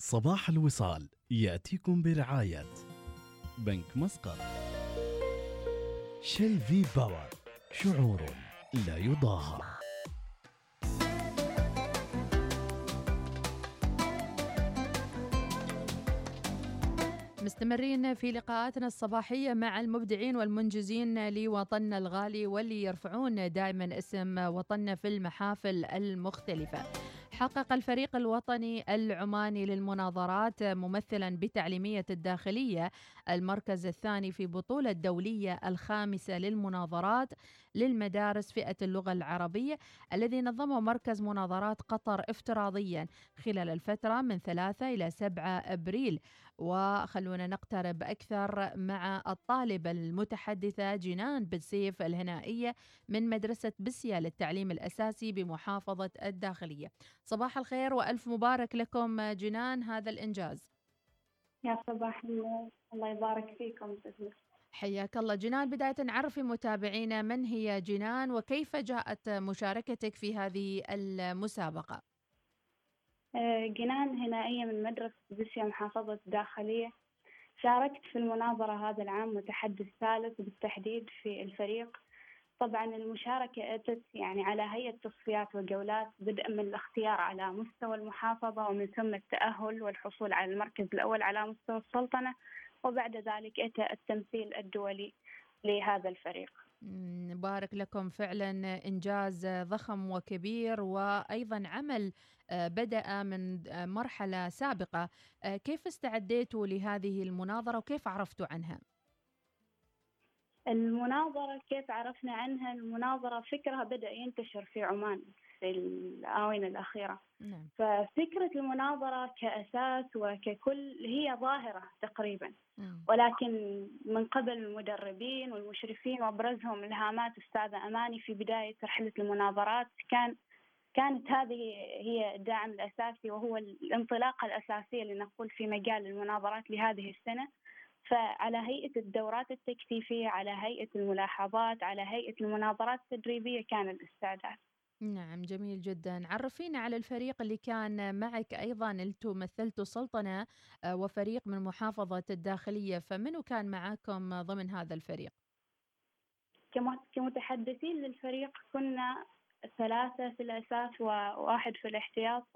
صباح الوصال يأتيكم برعاية بنك مسقط. شيل في باور شعور لا يضاهى. مستمرين في لقاءاتنا الصباحية مع المبدعين والمنجزين لوطننا الغالي واللي يرفعون دائما اسم وطننا في المحافل المختلفة. حقق الفريق الوطني العماني للمناظرات ممثلا بتعليمية الداخلية المركز الثاني في بطولة دولية الخامسة للمناظرات. للمدارس فئة اللغة العربية الذي نظمه مركز مناظرات قطر افتراضيا خلال الفترة من 3 إلى 7 أبريل. وخلونا نقترب أكثر مع الطالبة المتحدثة جنان بالسيف الهنائية من مدرسة بسيا للتعليم الأساسي بمحافظة الداخلية. صباح الخير وألف مبارك لكم جنان هذا الإنجاز. يا صباح الله الله يبارك فيكم حياك الله. جنان بداية عرفي متابعينا من هي جنان وكيف جاءت مشاركتك في هذه المسابقة؟ آه، جنان هنائية من مدرسة بسيا محافظة الداخلية. شاركت في المناظرة هذا العام متحدث ثالث بالتحديد في الفريق. طبعا المشاركة أتت يعني على هيئة تصفيات وجولات بدءا من الاختيار على مستوى المحافظة ومن ثم التأهل والحصول على المركز الأول على مستوى السلطنة. وبعد ذلك أتى التمثيل الدولي لهذا الفريق. بارك لكم. فعلا إنجاز ضخم وكبير وأيضا عمل آه، بدأ من آه، مرحلة سابقة. آه، كيف استعديتوا لهذه المناظرة وكيف عرفتوا عنها؟ المناظرة كيف عرفنا عنها؟ المناظرة فكرها بدأ ينتشر في عمان. في الآونة الأخيرة نعم. ففكرة المناظرة كأساس وككل هي ظاهرة تقريبا نعم. ولكن من قبل المدربين والمشرفين وأبرزهم الهامات أستاذة أماني في بداية رحلة المناظرات كان كانت هذه هي الداعم الأساسي وهو الانطلاقة الأساسية لنقول في مجال المناظرات لهذه السنة فعلى هيئة الدورات التكثيفية على هيئة الملاحظات على هيئة المناظرات التدريبية كان الاستعداد نعم جميل جدا عرفينا على الفريق اللي كان معك أيضا أنتم مثلتوا سلطنة آه، وفريق من محافظة الداخلية فمنو كان معكم ضمن هذا الفريق؟ كمتحدثين للفريق كنا ثلاثة في الأساس وواحد في الاحتياط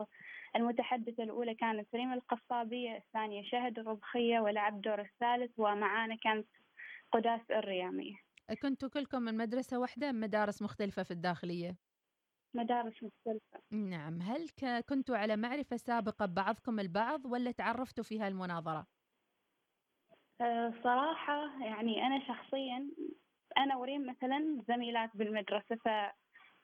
المتحدثة الأولى كانت ريم القصابية الثانية شهد الرضخية ولعب دور الثالث ومعانا كانت قداس الريامية كنتوا كلكم من مدرسة واحدة مدارس مختلفة في الداخلية؟ مدارس مختلفة. نعم. هل كنتوا على معرفة سابقة ببعضكم البعض ولا تعرفتوا في هالمناظرة؟ أه، صراحة يعني أنا شخصيا أنا وريم مثلا زميلات بالمدرسة ف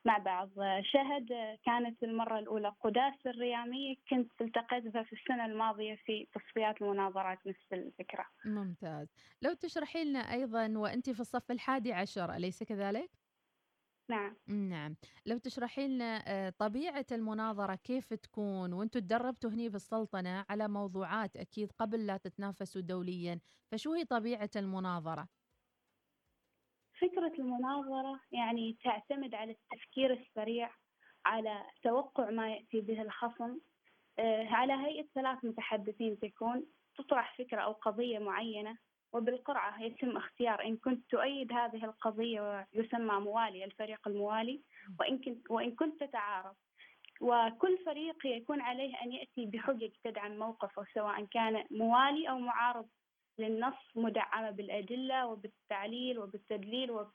مع بعض. شهد كانت المرة الأولى قداس الريامية كنت التقيت بها في السنة الماضية في تصفيات المناظرات نفس الفكرة. ممتاز. لو تشرحي لنا أيضا وأنت في الصف الحادي عشر أليس كذلك؟ نعم. نعم. لو تشرحي لنا آه، طبيعة المناظرة كيف تكون؟ وأنتم تدربتوا هني في السلطنة على موضوعات أكيد قبل لا تتنافسوا دوليا. فشو هي طبيعة المناظرة؟ فكرة المناظرة يعني تعتمد على التفكير السريع على توقع ما يأتي به الخصم آه، على هيئة ثلاث متحدثين تكون تطرح فكرة أو قضية معينة. وبالقرعة يتم اختيار إن كنت تؤيد هذه القضية ويسمى موالي الفريق الموالي وإن كنت وإن كنت تتعارض. وكل فريق يكون عليه أن يأتي بحجج تدعم موقفه سواء كان موالي أو معارض للنص مدعمة بالأدلة وبالتعليل وبالتدليل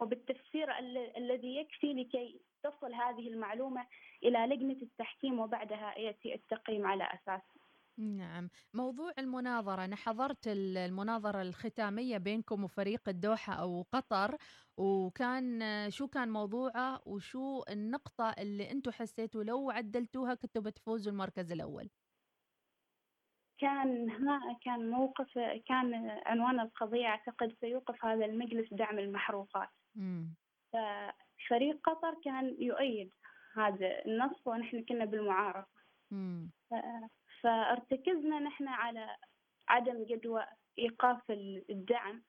وبالتفسير الذي يكفي لكي تصل هذه المعلومة إلى لجنة التحكيم وبعدها يأتي التقييم على أساس. نعم. موضوع المناظرة أنا حضرت المناظرة الختامية بينكم وفريق الدوحة أو قطر وكان شو كان موضوعه وشو النقطة اللي أنتم حسيتوا لو عدلتوها كنتوا بتفوزوا المركز الأول؟ كان ما كان موقف كان عنوان القضية أعتقد سيوقف هذا المجلس دعم المحروقات. ففريق قطر كان يؤيد هذا النص ونحن كنا بالمعارضة. فارتكزنا نحن على عدم جدوى إيقاف الدعم.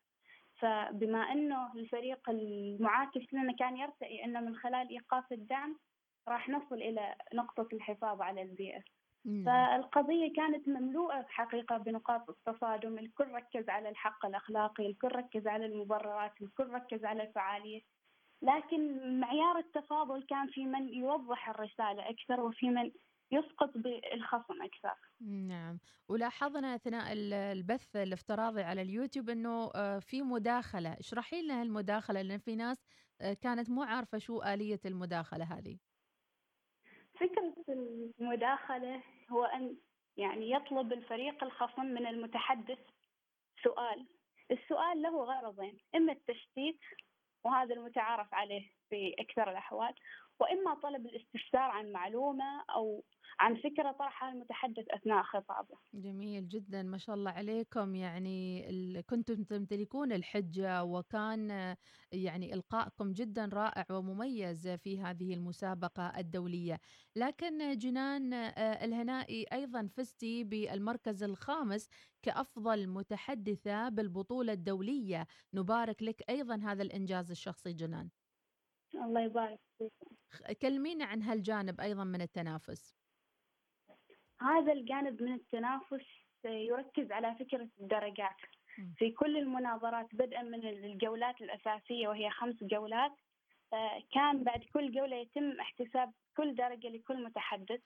فبما أنه الفريق المعاكس لنا كان يرتئي أنه من خلال إيقاف الدعم راح نصل إلى نقطة الحفاظ على البيئة. فالقضية كانت مملوءة حقيقة بنقاط التصادم الكل ركز على الحق الأخلاقي الكل ركز على المبررات الكل ركز على الفعالية. لكن معيار التفاضل كان في من يوضح الرسالة أكثر وفي من يسقط بالخصم أكثر. نعم. ولاحظنا أثناء ال- البث الافتراضي على اليوتيوب أنه آه، في مداخلة. اشرحي لنا المداخلة لأن في ناس آه، كانت مو عارفة شو آلية المداخلة هذه. فكرة المداخلة هو أن يعني يطلب الفريق الخصم من المتحدث سؤال. السؤال له غرضين إما التشتيت وهذا المتعارف عليه في أكثر الأحوال وإما طلب الاستفسار عن معلومة أو عن فكرة طرحها المتحدث أثناء خطابه. جميل جدا ما شاء الله عليكم. يعني ال- كنتم تمتلكون الحجة وكان يعني إلقائكم جدا رائع ومميز في هذه المسابقة الدولية. لكن جنان آه، الهنائي أيضا فزتي بالمركز الخامس كأفضل متحدثة بالبطولة الدولية. نبارك لك أيضا هذا الإنجاز الشخصي جنان. الله يبارك فيكم خ- كلمينا عن هالجانب أيضا من التنافس هذا الجانب من التنافس يركز على فكرة الدرجات. في كل المناظرات بدءا من الجولات الأساسية وهي خمس جولات آه، كان بعد كل جولة يتم احتساب كل درجة لكل متحدث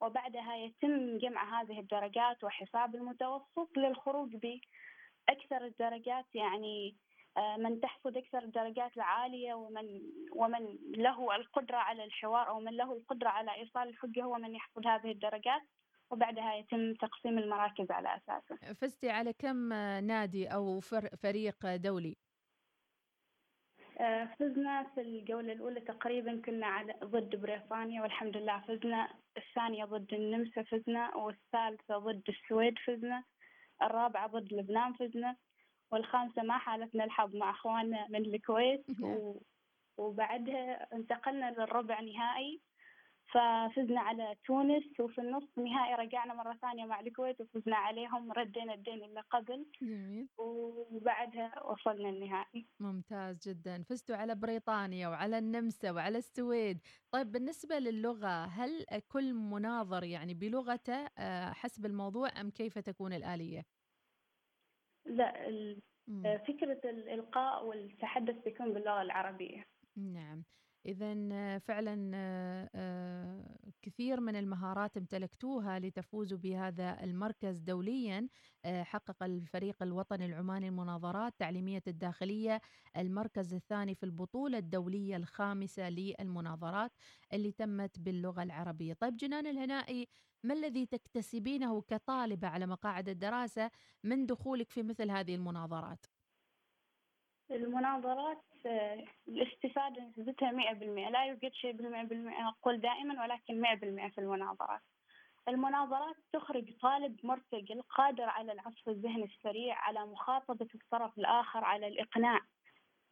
وبعدها يتم جمع هذه الدرجات وحساب المتوسط للخروج بأكثر الدرجات يعني من تحصد أكثر الدرجات العالية ومن ومن له القدرة على الحوار أو من له القدرة على إيصال الحجة هو من يحصد هذه الدرجات وبعدها يتم تقسيم المراكز على أساسه. فزتي على كم آه، نادي أو فر- فريق دولي؟ آه، فزنا في الجولة الأولى تقريبا كنا على ضد بريطانيا والحمد لله فزنا. الثانية ضد النمسا فزنا والثالثة ضد السويد فزنا. الرابعة ضد لبنان فزنا. والخامسة ما حالتنا الحظ مع أخواننا من الكويت و... وبعدها انتقلنا للربع نهائي ففزنا على تونس وفي النص نهائي رجعنا مرة ثانية مع الكويت وفزنا عليهم ردينا الدين اللي قبل. جميل. وبعدها وصلنا النهائي. ممتاز جدا. فزتوا على بريطانيا وعلى النمسا وعلى السويد. طيب بالنسبة للغة هل كل مناظر يعني بلغته آه، حسب الموضوع أم كيف تكون الآلية؟ لا مم. فكرة الإلقاء والتحدث بيكون باللغة العربية نعم إذا فعلا آه، آه، كثير من المهارات امتلكتوها لتفوزوا بهذا المركز دوليا آه، حقق الفريق الوطني العماني المناظرات تعليمية الداخلية المركز الثاني في البطولة الدولية الخامسة للمناظرات اللي تمت باللغة العربية طيب جنان الهنائي ما الذي تكتسبينه كطالبة على مقاعد الدراسة من دخولك في مثل هذه المناظرات؟ المناظرات آه، الاستفادة نسبتها مئة بالمئة لا يوجد شيء بالمئة بالمئة أقول دائما ولكن مئة بالمئة في المناظرات. المناظرات تخرج طالب مرتجل قادر على العصف الذهني السريع على مخاطبة الطرف الآخر على الإقناع.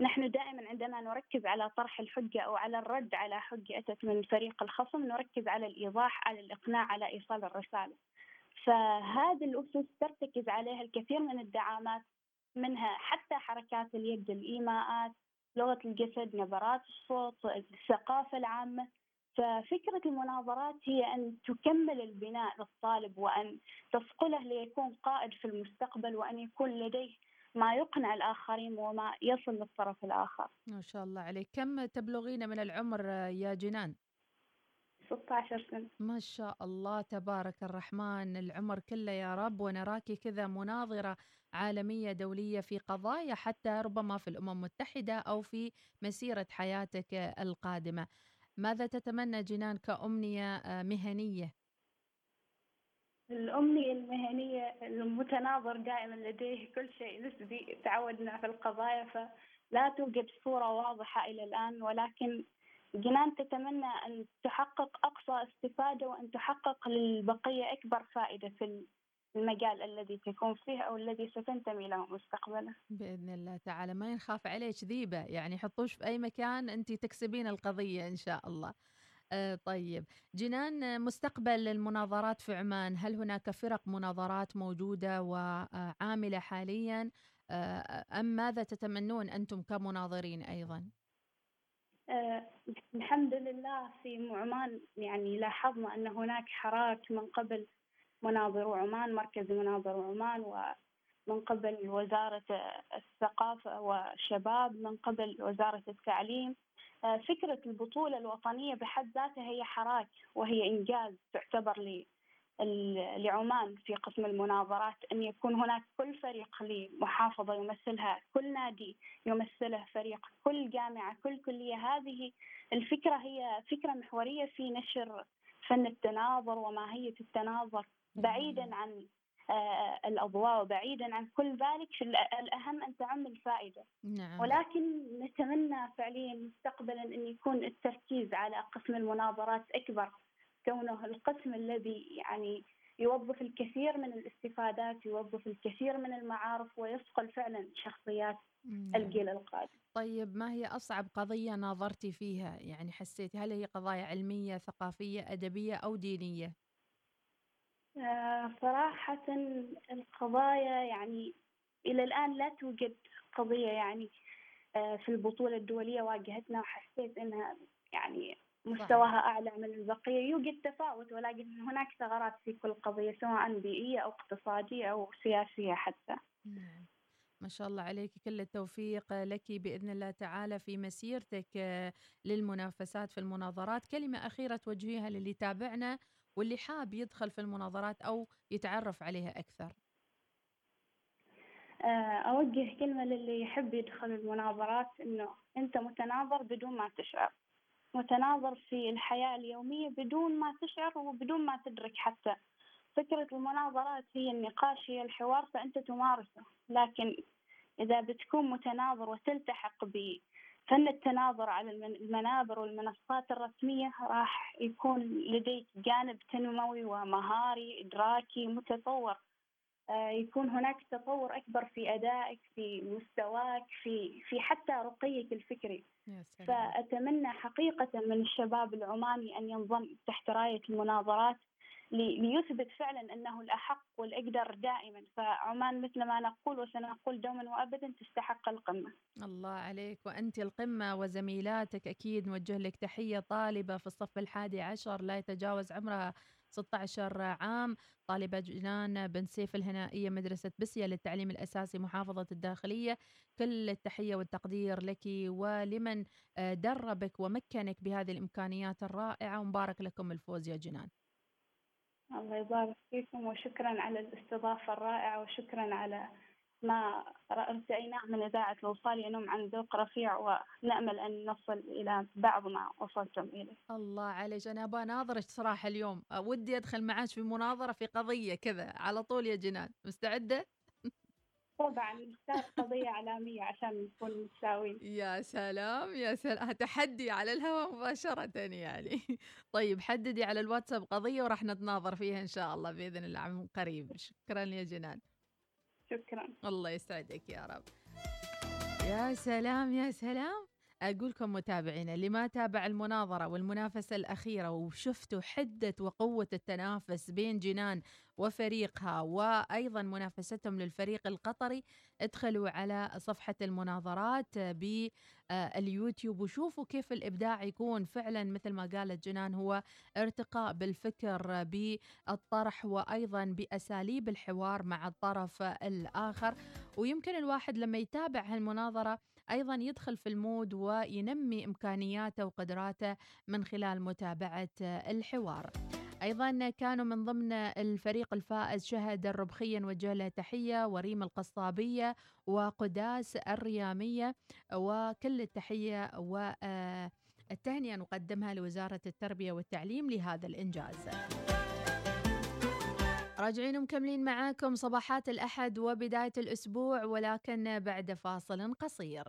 نحن دائما عندما نركز على طرح الحجة أو على الرد على حجة أتت من فريق الخصم نركز على الإيضاح على الإقناع على إيصال الرسالة. فهذه الأسس ترتكز عليها الكثير من الدعامات. منها حتى حركات اليد الإيماءات لغة الجسد نبرات الصوت الثقافة العامة. ففكرة المناظرات هي أن تكمل البناء للطالب وأن تصقله ليكون قائد في المستقبل وأن يكون لديه ما يقنع الآخرين وما يصل للطرف الآخر. ما شاء الله عليك. كم تبلغين من العمر يا جنان؟ 16 سنة. ما شاء الله تبارك الرحمن العمر كله يا رب ونراك كذا مناظرة عالمية دولية في قضايا حتى ربما في الأمم المتحدة أو في مسيرة حياتك القادمة. ماذا تتمنى جنان كأمنية مهنية؟ الأمنية المهنية المتناظر دائما لديه كل شيء. نسبي تعودنا في القضايا فلا توجد صورة واضحة إلى الآن ولكن جنان تتمنى أن تحقق أقصى استفادة وأن تحقق للبقية أكبر فائدة في المجال الذي تكون فيه أو الذي ستنتمي له مستقبلا. بإذن الله تعالى. ما ينخاف عليك ذيبة يعني حطوش في أي مكان أنت تكسبين القضية إن شاء الله. آه، طيب. جنان مستقبل المناظرات في عمان. هل هناك فرق مناظرات موجودة وعاملة حاليا؟ آه، أم ماذا تتمنون أنتم كمناظرين أيضا؟ آه، الحمد لله في عمان يعني لاحظنا أن هناك حراك من قبل مناظر عمان مركز مناظر عمان ومن قبل وزارة الثقافة والشباب من قبل وزارة التعليم. آه، فكرة البطولة الوطنية بحد ذاتها هي حراك وهي إنجاز تعتبر لعمان في قسم المناظرات أن يكون هناك كل فريق لمحافظة يمثلها كل نادي يمثله فريق كل جامعة كل كلية. هذه الفكرة هي فكرة محورية في نشر فن التناظر وماهية التناظر. بعيدا عن آه، الأضواء وبعيدا عن كل ذلك الأهم أن تعم الفائدة. نعم. ولكن نتمنى فعليا مستقبلا أن يكون التركيز على قسم المناظرات أكبر. كونه القسم الذي يعني يوظف الكثير من الاستفادات يوظف الكثير من المعارف ويصقل فعلا شخصيات. الجيل القادم. طيب ما هي أصعب قضية ناظرتي فيها؟ يعني حسيتي هل هي قضايا علمية ثقافية أدبية أو دينية؟ آه، صراحة القضايا يعني إلى الآن لا توجد قضية يعني آه، في البطولة الدولية واجهتنا وحسيت إنها يعني مستواها أعلى من البقية. يوجد تفاوت ولكن هناك ثغرات في كل قضية سواء بيئية أو اقتصادية أو سياسية حتى. نعم. ما شاء الله عليك. كل التوفيق لك بإذن الله تعالى في مسيرتك آه، للمنافسات في المناظرات. كلمة أخيرة توجهيها للي تابعنا واللي حاب يدخل في المناظرات أو يتعرف عليها أكثر. آه، أوجه كلمة للي يحب يدخل المناظرات إنه أنت متناظر بدون ما تشعر. متناظر في الحياة اليومية بدون ما تشعر وبدون ما تدرك حتى. فكرة المناظرات هي النقاش هي الحوار فأنت تمارسه. لكن إذا بتكون متناظر وتلتحق فن التناظر على المنابر والمنصات الرسمية راح يكون لديك جانب تنموي ومهاري إدراكي متطور. يكون هناك تطور أكبر في أدائك في مستواك في في حتى رقيك الفكري. فأتمنى حقيقة من الشباب العماني أن ينضم تحت راية المناظرات ليثبت فعلا أنه الأحق والأقدر دائما. فعمان مثل ما نقول وسنقول دوما وابدا تستحق القمة. الله عليك. وأنت القمة وزميلاتك أكيد نوجه لك تحية طالبة في الصف الحادي عشر. لا يتجاوز عمرها 16 عام طالبة جنان بن سيف الهنائية مدرسة بسيا للتعليم الأساسي محافظة الداخلية. كل التحية والتقدير لك ولمن دربك ومكنك بهذه الإمكانيات الرائعة ومبارك لكم الفوز يا جنان. الله يبارك فيكم وشكرا على الاستضافة الرائعة وشكرا على ما رأيناه من إذاعة الوصال ينم عن ذوق رفيع ونأمل أن نصل إلى بعض ما وصلتم إليه. الله عليك أنا أبغى أناظرك صراحة اليوم. ودي أدخل معاك في مناظرة في قضية كذا. على طول يا جنان. مستعدة؟ طبعا نختار قضية إعلامية عشان نكون متساويين. يا سلام يا سلام. تحدي على الهواء مباشرة يعني طيب حددي على الواتساب قضية وراح نتناظر فيها إن شاء الله بإذن الله عن قريب. شكرا يا جنان. شكرا. الله يسعدك يا رب. يا سلام يا سلام. أقولكم متابعينا اللي ما تابع المناظرة والمنافسة الأخيرة وشفتوا حدة وقوة التنافس بين جنان وفريقها وأيضا منافستهم للفريق القطري ادخلوا على صفحة المناظرات باليوتيوب وشوفوا كيف الإبداع يكون. فعلا مثل ما قالت جنان هو ارتقاء بالفكر بالطرح وأيضا بأساليب الحوار مع الطرف الآخر. ويمكن الواحد لما يتابع هالمناظرة أيضا يدخل في المود وينمي إمكانياته وقدراته من خلال متابعة الحوار. أيضا كانوا من ضمن الفريق الفائز شهد الربخية نوجه له تحية وريم القصابية وقداس الريامية وكل التحية والتهنئة نقدمها لوزارة التربية والتعليم لهذا الإنجاز. راجعين ومكملين معاكم صباحات الأحد وبداية الأسبوع ولكن بعد فاصل قصير.